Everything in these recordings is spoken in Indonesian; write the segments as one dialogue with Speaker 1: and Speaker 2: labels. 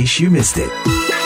Speaker 1: case you missed it.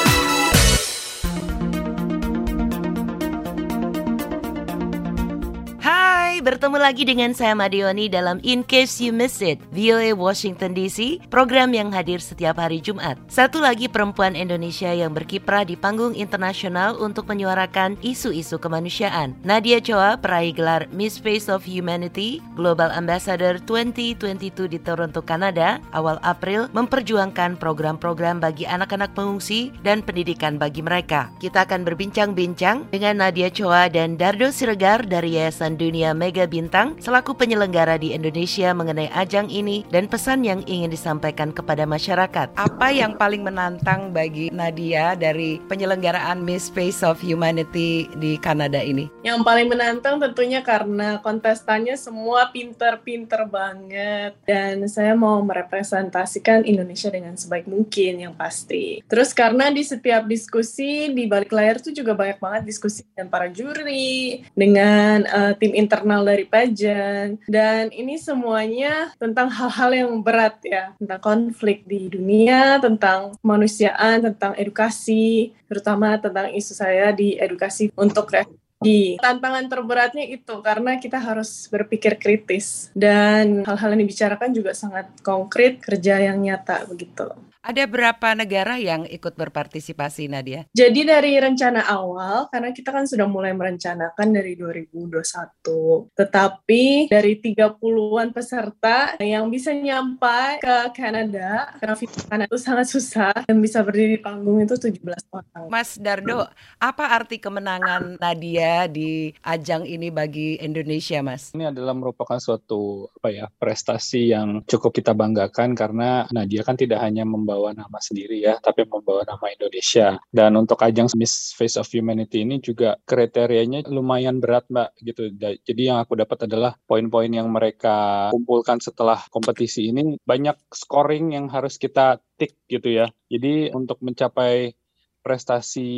Speaker 2: Hai, bertemu lagi dengan saya Madioni dalam In Case You Miss It, VOA Washington DC, program yang hadir setiap hari Jumat. Satu lagi perempuan Indonesia yang berkiprah di panggung internasional untuk menyuarakan isu-isu kemanusiaan. Nadia Choa peraih gelar Miss Face of Humanity Global Ambassador 2022 di Toronto, Kanada, awal April memperjuangkan program-program bagi anak-anak pengungsi dan pendidikan bagi mereka. Kita akan berbincang-bincang dengan Nadia Choa dan Dardo Siregar dari Yayasan Dunia Mega Bintang selaku penyelenggara di Indonesia mengenai ajang ini dan pesan yang ingin disampaikan kepada masyarakat. Apa yang paling menantang bagi Nadia dari penyelenggaraan Miss Face of Humanity di Kanada ini?
Speaker 3: Yang paling menantang tentunya karena kontestannya semua pinter-pinter banget dan saya mau merepresentasikan Indonesia dengan sebaik mungkin yang pasti. Terus karena di setiap diskusi di balik layar tuh juga banyak banget diskusi dengan para juri, dengan uh, tim internal dari pageant dan ini semuanya tentang hal-hal yang berat ya. Tentang konflik di dunia tentang kemanusiaan tentang edukasi. Terutama tentang isu saya di edukasi untuk refugee tantangan terberatnya itu karena kita harus berpikir kritis. Dan hal-hal yang dibicarakan juga sangat konkret kerja yang nyata begitu
Speaker 2: ada berapa negara yang ikut berpartisipasi Nadia?
Speaker 3: Jadi dari rencana awal, karena kita kan sudah mulai merencanakan dari 2021. Tetapi dari 30-an peserta yang bisa nyampai ke Kanada, karena Kanada itu sangat susah, dan bisa berdiri di panggung itu 17 orang.
Speaker 2: Mas Dardo, apa arti kemenangan Nadia di ajang ini bagi Indonesia, Mas?
Speaker 4: Ini adalah merupakan suatu apa ya prestasi yang cukup kita banggakan karena Nadia kan tidak hanya membawa membawa nama sendiri ya, tapi membawa nama Indonesia. Dan untuk ajang Miss Face of Humanity ini juga kriterianya lumayan berat Mbak gitu. Jadi yang aku dapat adalah poin-poin yang mereka kumpulkan setelah kompetisi ini banyak scoring yang harus kita tick gitu ya. Jadi untuk mencapai prestasi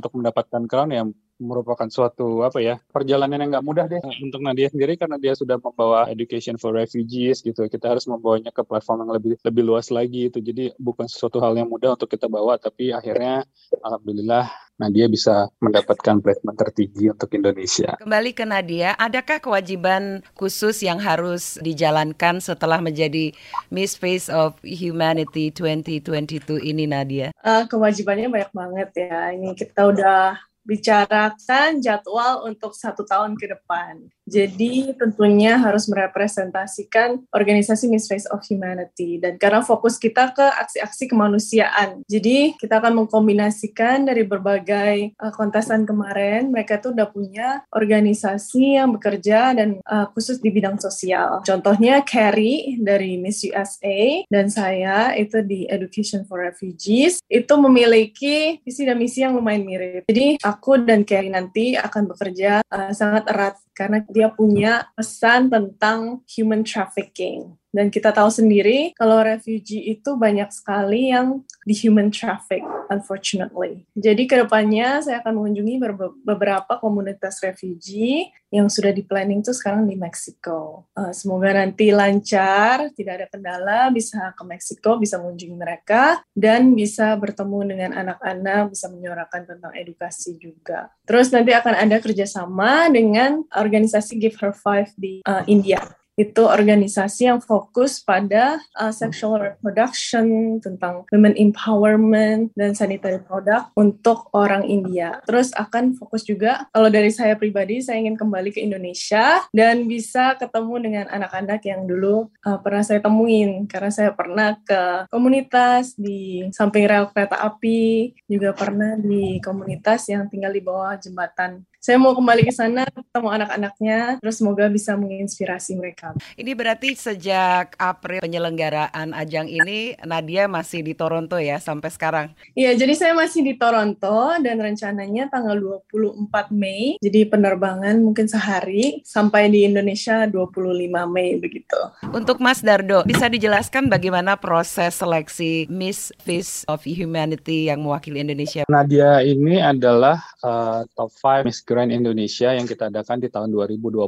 Speaker 4: untuk mendapatkan crown ya merupakan suatu apa ya perjalanan yang nggak mudah deh untuk Nadia sendiri karena dia sudah membawa education for refugees gitu kita harus membawanya ke platform yang lebih lebih luas lagi itu jadi bukan sesuatu hal yang mudah untuk kita bawa tapi akhirnya alhamdulillah Nadia bisa mendapatkan placement tertinggi untuk Indonesia.
Speaker 2: Kembali ke Nadia, adakah kewajiban khusus yang harus dijalankan setelah menjadi Miss Face of Humanity 2022 ini Nadia?
Speaker 3: Uh, kewajibannya banyak banget ya. Ini kita udah bicarakan jadwal untuk satu tahun ke depan. Jadi tentunya harus merepresentasikan organisasi Miss Face of Humanity dan karena fokus kita ke aksi-aksi kemanusiaan. Jadi kita akan mengkombinasikan dari berbagai uh, kontestan kemarin, mereka tuh udah punya organisasi yang bekerja dan uh, khusus di bidang sosial. Contohnya Carrie dari Miss USA dan saya itu di Education for Refugees itu memiliki visi dan misi yang lumayan mirip. Jadi aku dan Carrie nanti akan bekerja uh, sangat erat karena dia punya pesan tentang human trafficking. Dan kita tahu sendiri kalau refugee itu banyak sekali yang di human traffic, unfortunately. Jadi ke depannya saya akan mengunjungi beberapa komunitas refugee yang sudah di planning tuh sekarang di Meksiko. Uh, semoga nanti lancar, tidak ada kendala, bisa ke Meksiko, bisa mengunjungi mereka, dan bisa bertemu dengan anak-anak, bisa menyuarakan tentang edukasi juga. Terus nanti akan ada kerjasama dengan organisasi Give Her Five di uh, India itu organisasi yang fokus pada uh, sexual reproduction, tentang women empowerment dan sanitary product untuk orang India. Terus akan fokus juga, kalau dari saya pribadi, saya ingin kembali ke Indonesia dan bisa ketemu dengan anak-anak yang dulu uh, pernah saya temuin, karena saya pernah ke komunitas di samping rel kereta api, juga pernah di komunitas yang tinggal di bawah jembatan saya mau kembali ke sana ketemu anak-anaknya terus semoga bisa menginspirasi mereka.
Speaker 2: Ini berarti sejak April penyelenggaraan ajang ini Nadia masih di Toronto ya sampai sekarang.
Speaker 3: Iya, jadi saya masih di Toronto dan rencananya tanggal 24 Mei. Jadi penerbangan mungkin sehari sampai di Indonesia 25 Mei begitu.
Speaker 2: Untuk Mas Dardo, bisa dijelaskan bagaimana proses seleksi Miss Face of Humanity yang mewakili Indonesia?
Speaker 4: Nadia ini adalah uh, top 5 Miss Grand Indonesia yang kita adakan di tahun 2020.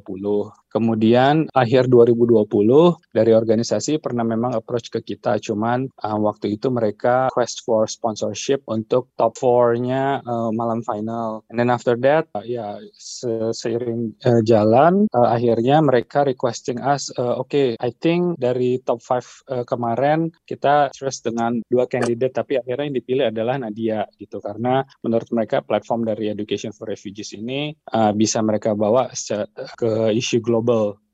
Speaker 4: Kemudian akhir 2020 dari organisasi pernah memang approach ke kita, cuman uh, waktu itu mereka quest for sponsorship untuk top 4-nya uh, malam final. And then after that, uh, ya se seiring uh, jalan, uh, akhirnya mereka requesting us, uh, oke, okay, I think dari top 5 uh, kemarin kita trust dengan dua kandidat, tapi akhirnya yang dipilih adalah Nadia gitu, karena menurut mereka platform dari Education for Refugees ini uh, bisa mereka bawa ke isu global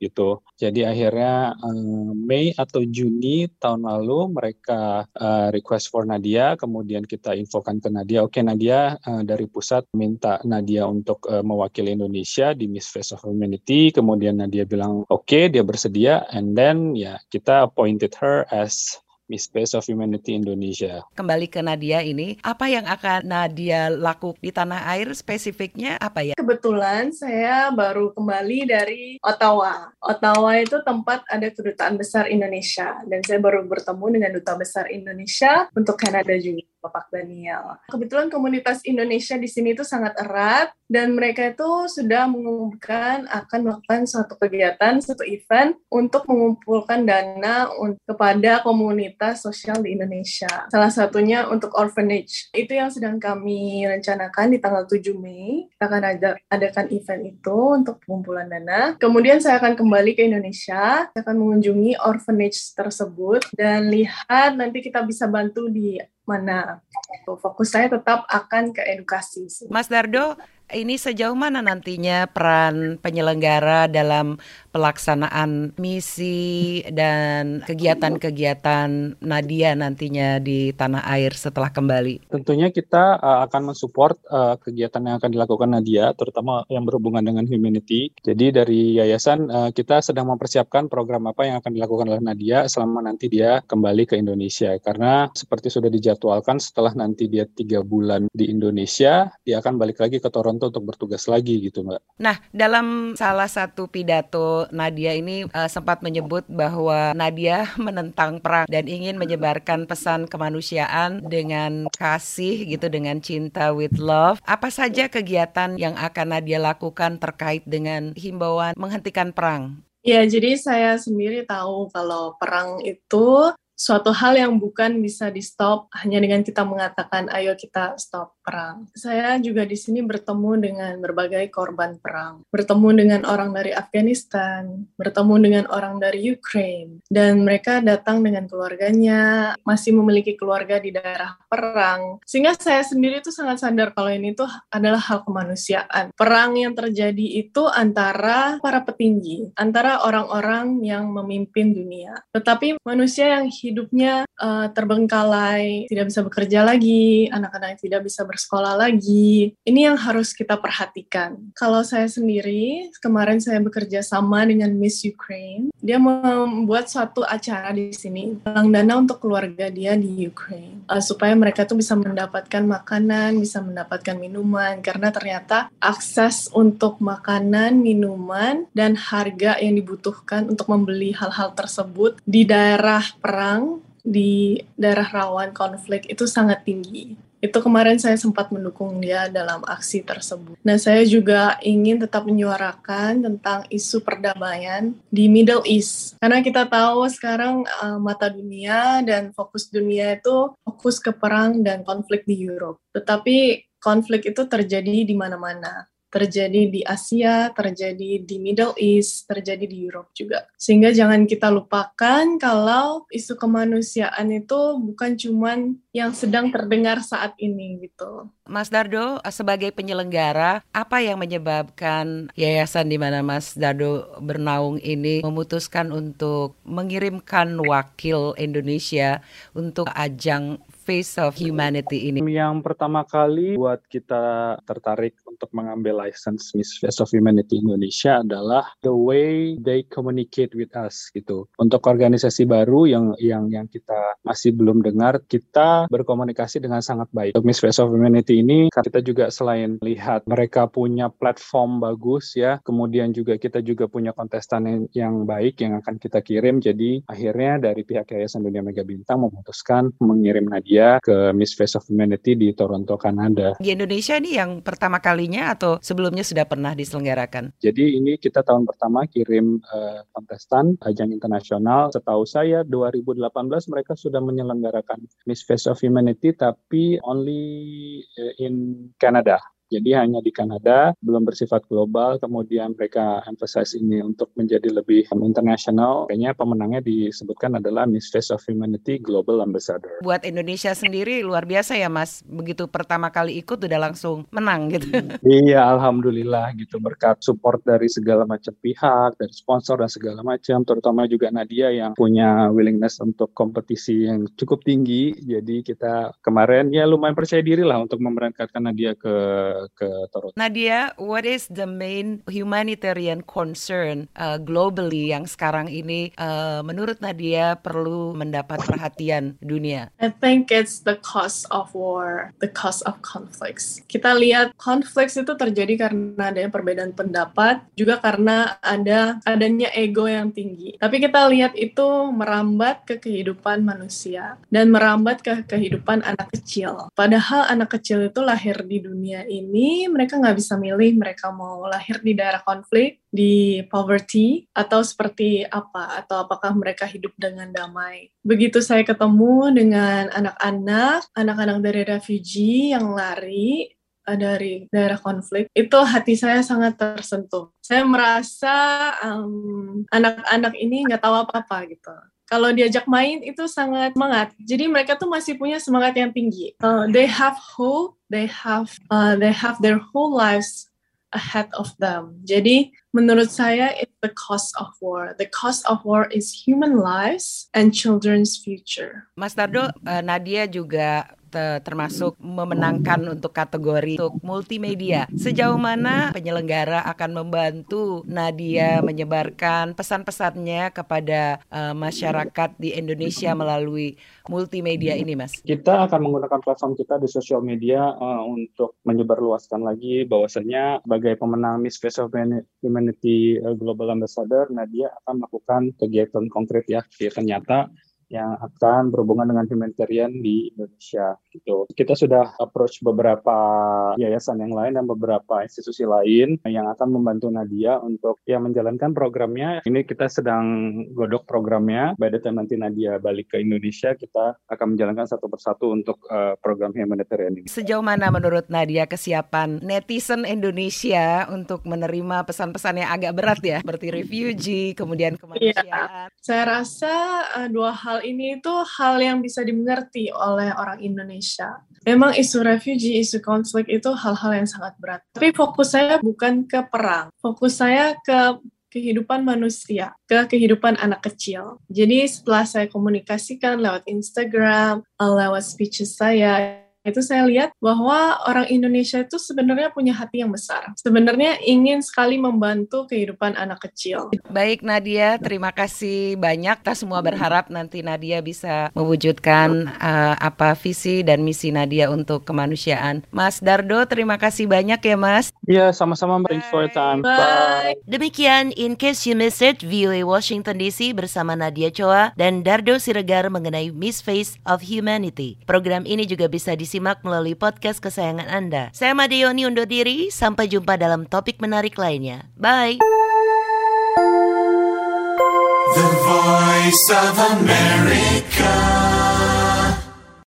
Speaker 4: gitu. Jadi akhirnya um, Mei atau Juni tahun lalu mereka uh, request for Nadia, kemudian kita infokan ke Nadia, oke okay, Nadia uh, dari pusat minta Nadia untuk uh, mewakili Indonesia di Miss Face of Humanity, kemudian Nadia bilang oke okay, dia bersedia, and then ya kita appointed her as Miss Best of Humanity Indonesia.
Speaker 2: Kembali ke Nadia ini, apa yang akan Nadia lakukan di tanah air spesifiknya apa ya?
Speaker 3: Kebetulan saya baru kembali dari Ottawa. Ottawa itu tempat ada kedutaan besar Indonesia dan saya baru bertemu dengan duta besar Indonesia untuk Kanada juga. Bapak Daniel. Kebetulan komunitas Indonesia di sini itu sangat erat dan mereka itu sudah mengumumkan akan melakukan suatu kegiatan, suatu event untuk mengumpulkan dana kepada komunitas sosial di Indonesia. Salah satunya untuk orphanage. Itu yang sedang kami rencanakan di tanggal 7 Mei. Kita akan ada, adakan event itu untuk pengumpulan dana. Kemudian saya akan kembali ke Indonesia, saya akan mengunjungi orphanage tersebut dan lihat nanti kita bisa bantu di mana. Fokus saya tetap akan ke edukasi.
Speaker 2: Mas Dardo, ini sejauh mana nantinya peran penyelenggara dalam pelaksanaan misi dan kegiatan-kegiatan Nadia nantinya di tanah air setelah kembali?
Speaker 4: Tentunya kita uh, akan mensupport uh, kegiatan yang akan dilakukan Nadia, terutama yang berhubungan dengan humanity. Jadi dari yayasan uh, kita sedang mempersiapkan program apa yang akan dilakukan oleh Nadia selama nanti dia kembali ke Indonesia. Karena seperti sudah dijadwalkan setelah nanti dia tiga bulan di Indonesia, dia akan balik lagi ke Toronto untuk bertugas lagi gitu Mbak.
Speaker 2: Nah, dalam salah satu pidato Nadia ini uh, sempat menyebut bahwa Nadia menentang perang dan ingin menyebarkan pesan kemanusiaan dengan kasih gitu dengan cinta with love. Apa saja kegiatan yang akan Nadia lakukan terkait dengan himbauan menghentikan perang?
Speaker 3: Ya, jadi saya sendiri tahu kalau perang itu suatu hal yang bukan bisa di stop hanya dengan kita mengatakan ayo kita stop perang. Saya juga di sini bertemu dengan berbagai korban perang, bertemu dengan orang dari Afghanistan, bertemu dengan orang dari Ukraine, dan mereka datang dengan keluarganya, masih memiliki keluarga di daerah perang. Sehingga saya sendiri itu sangat sadar kalau ini tuh adalah hal kemanusiaan. Perang yang terjadi itu antara para petinggi, antara orang-orang yang memimpin dunia. Tetapi manusia yang hidup hidupnya uh, terbengkalai, tidak bisa bekerja lagi, anak-anak tidak bisa bersekolah lagi. Ini yang harus kita perhatikan. Kalau saya sendiri, kemarin saya bekerja sama dengan Miss Ukraine. Dia membuat suatu acara di sini, pelang dana untuk keluarga dia di Ukraine. Uh, supaya mereka tuh bisa mendapatkan makanan, bisa mendapatkan minuman. Karena ternyata akses untuk makanan, minuman, dan harga yang dibutuhkan untuk membeli hal-hal tersebut di daerah perang di daerah rawan konflik itu sangat tinggi. Itu kemarin saya sempat mendukung dia dalam aksi tersebut. Nah, saya juga ingin tetap menyuarakan tentang isu perdamaian di Middle East. Karena kita tahu sekarang uh, mata dunia dan fokus dunia itu fokus ke perang dan konflik di Europe. Tetapi konflik itu terjadi di mana-mana terjadi di Asia, terjadi di Middle East, terjadi di Europe juga. Sehingga jangan kita lupakan kalau isu kemanusiaan itu bukan cuman yang sedang terdengar saat ini gitu.
Speaker 2: Mas Dardo, sebagai penyelenggara, apa yang menyebabkan yayasan di mana Mas Dardo bernaung ini memutuskan untuk mengirimkan wakil Indonesia untuk ajang Face of Humanity ini?
Speaker 4: Yang pertama kali buat kita tertarik untuk mengambil license Miss Face of Humanity Indonesia adalah the way they communicate with us gitu. Untuk organisasi baru yang yang yang kita masih belum dengar, kita berkomunikasi dengan sangat baik. Untuk Miss Face of Humanity ini kita juga selain lihat mereka punya platform bagus ya, kemudian juga kita juga punya kontestan yang, yang baik yang akan kita kirim. Jadi akhirnya dari pihak Yayasan Dunia Mega Bintang memutuskan mengirim Nadia ke Miss Face of Humanity di Toronto, Kanada.
Speaker 2: Di Indonesia ini yang pertama kali kalinya atau sebelumnya sudah pernah diselenggarakan?
Speaker 4: Jadi ini kita tahun pertama kirim uh, kontestan ajang internasional. Setahu saya 2018 mereka sudah menyelenggarakan Miss Face of Humanity tapi only uh, in Canada. Jadi hanya di Kanada, belum bersifat global, kemudian mereka emphasize ini untuk menjadi lebih internasional. Kayaknya pemenangnya disebutkan adalah Miss Face of Humanity Global Ambassador.
Speaker 2: Buat Indonesia sendiri luar biasa ya Mas, begitu pertama kali ikut udah langsung menang gitu.
Speaker 4: iya, Alhamdulillah gitu, berkat support dari segala macam pihak, dari sponsor dan segala macam, terutama juga Nadia yang punya willingness untuk kompetisi yang cukup tinggi. Jadi kita kemarin ya lumayan percaya diri lah untuk memberangkatkan Nadia ke ke Toronto.
Speaker 2: Nadia, what is the main humanitarian concern uh, globally yang sekarang ini uh, menurut Nadia perlu mendapat perhatian dunia?
Speaker 3: I think it's the cause of war, the cause of conflicts. Kita lihat konflik itu terjadi karena ada perbedaan pendapat, juga karena ada adanya ego yang tinggi. Tapi kita lihat itu merambat ke kehidupan manusia dan merambat ke kehidupan anak kecil. Padahal anak kecil itu lahir di dunia ini ini mereka nggak bisa milih mereka mau lahir di daerah konflik, di poverty, atau seperti apa, atau apakah mereka hidup dengan damai. Begitu saya ketemu dengan anak-anak, anak-anak dari refugee yang lari, eh, dari daerah konflik, itu hati saya sangat tersentuh. Saya merasa anak-anak um, ini nggak tahu apa-apa gitu kalau diajak main itu sangat semangat. Jadi mereka tuh masih punya semangat yang tinggi. Uh, they have hope, they have uh, they have their whole lives ahead of them. Jadi menurut saya it's the cost of war. The cost of war is human lives and children's future.
Speaker 2: Mas Tardo, uh, Nadia juga termasuk memenangkan untuk kategori untuk multimedia. Sejauh mana penyelenggara akan membantu Nadia menyebarkan pesan-pesannya kepada uh, masyarakat di Indonesia melalui multimedia ini, Mas?
Speaker 4: Kita akan menggunakan platform kita di sosial media uh, untuk menyebarluaskan lagi bahwasannya sebagai pemenang Miss Face of Humanity eh, Global Ambassador, Nadia akan melakukan kegiatan konkret ya, kegiatan nyata yang akan berhubungan dengan humanitarian di Indonesia gitu. Kita sudah approach beberapa yayasan yang lain dan beberapa institusi lain yang akan membantu Nadia untuk ya menjalankan programnya. Ini kita sedang godok programnya. By the time nanti Nadia balik ke Indonesia, kita akan menjalankan satu persatu untuk uh, program humanitarian ini.
Speaker 2: Sejauh mana menurut Nadia kesiapan netizen Indonesia untuk menerima pesan-pesan yang agak berat ya, seperti refugee, kemudian kemanusiaan?
Speaker 3: Ya, saya rasa uh, dua hal ini itu hal yang bisa dimengerti oleh orang Indonesia. Memang isu refugee, isu konflik itu hal-hal yang sangat berat. Tapi fokus saya bukan ke perang. Fokus saya ke kehidupan manusia, ke kehidupan anak kecil. Jadi setelah saya komunikasikan lewat Instagram, lewat speeches saya, itu saya lihat bahwa orang Indonesia itu sebenarnya punya hati yang besar. Sebenarnya ingin sekali membantu kehidupan anak kecil.
Speaker 2: Baik Nadia, terima kasih banyak. Kita semua berharap nanti Nadia bisa mewujudkan uh, apa visi dan misi Nadia untuk kemanusiaan. Mas Dardo, terima kasih banyak ya Mas.
Speaker 4: Iya, sama-sama Mbak for time.
Speaker 2: Bye. Demikian In Case You Missed It, VOA Washington DC bersama Nadia Choa dan Dardo Siregar mengenai Miss Face of Humanity. Program ini juga bisa di disimak melalui podcast kesayangan Anda. Saya Madeoni undur diri, sampai jumpa dalam topik menarik lainnya. Bye. The Voice of America.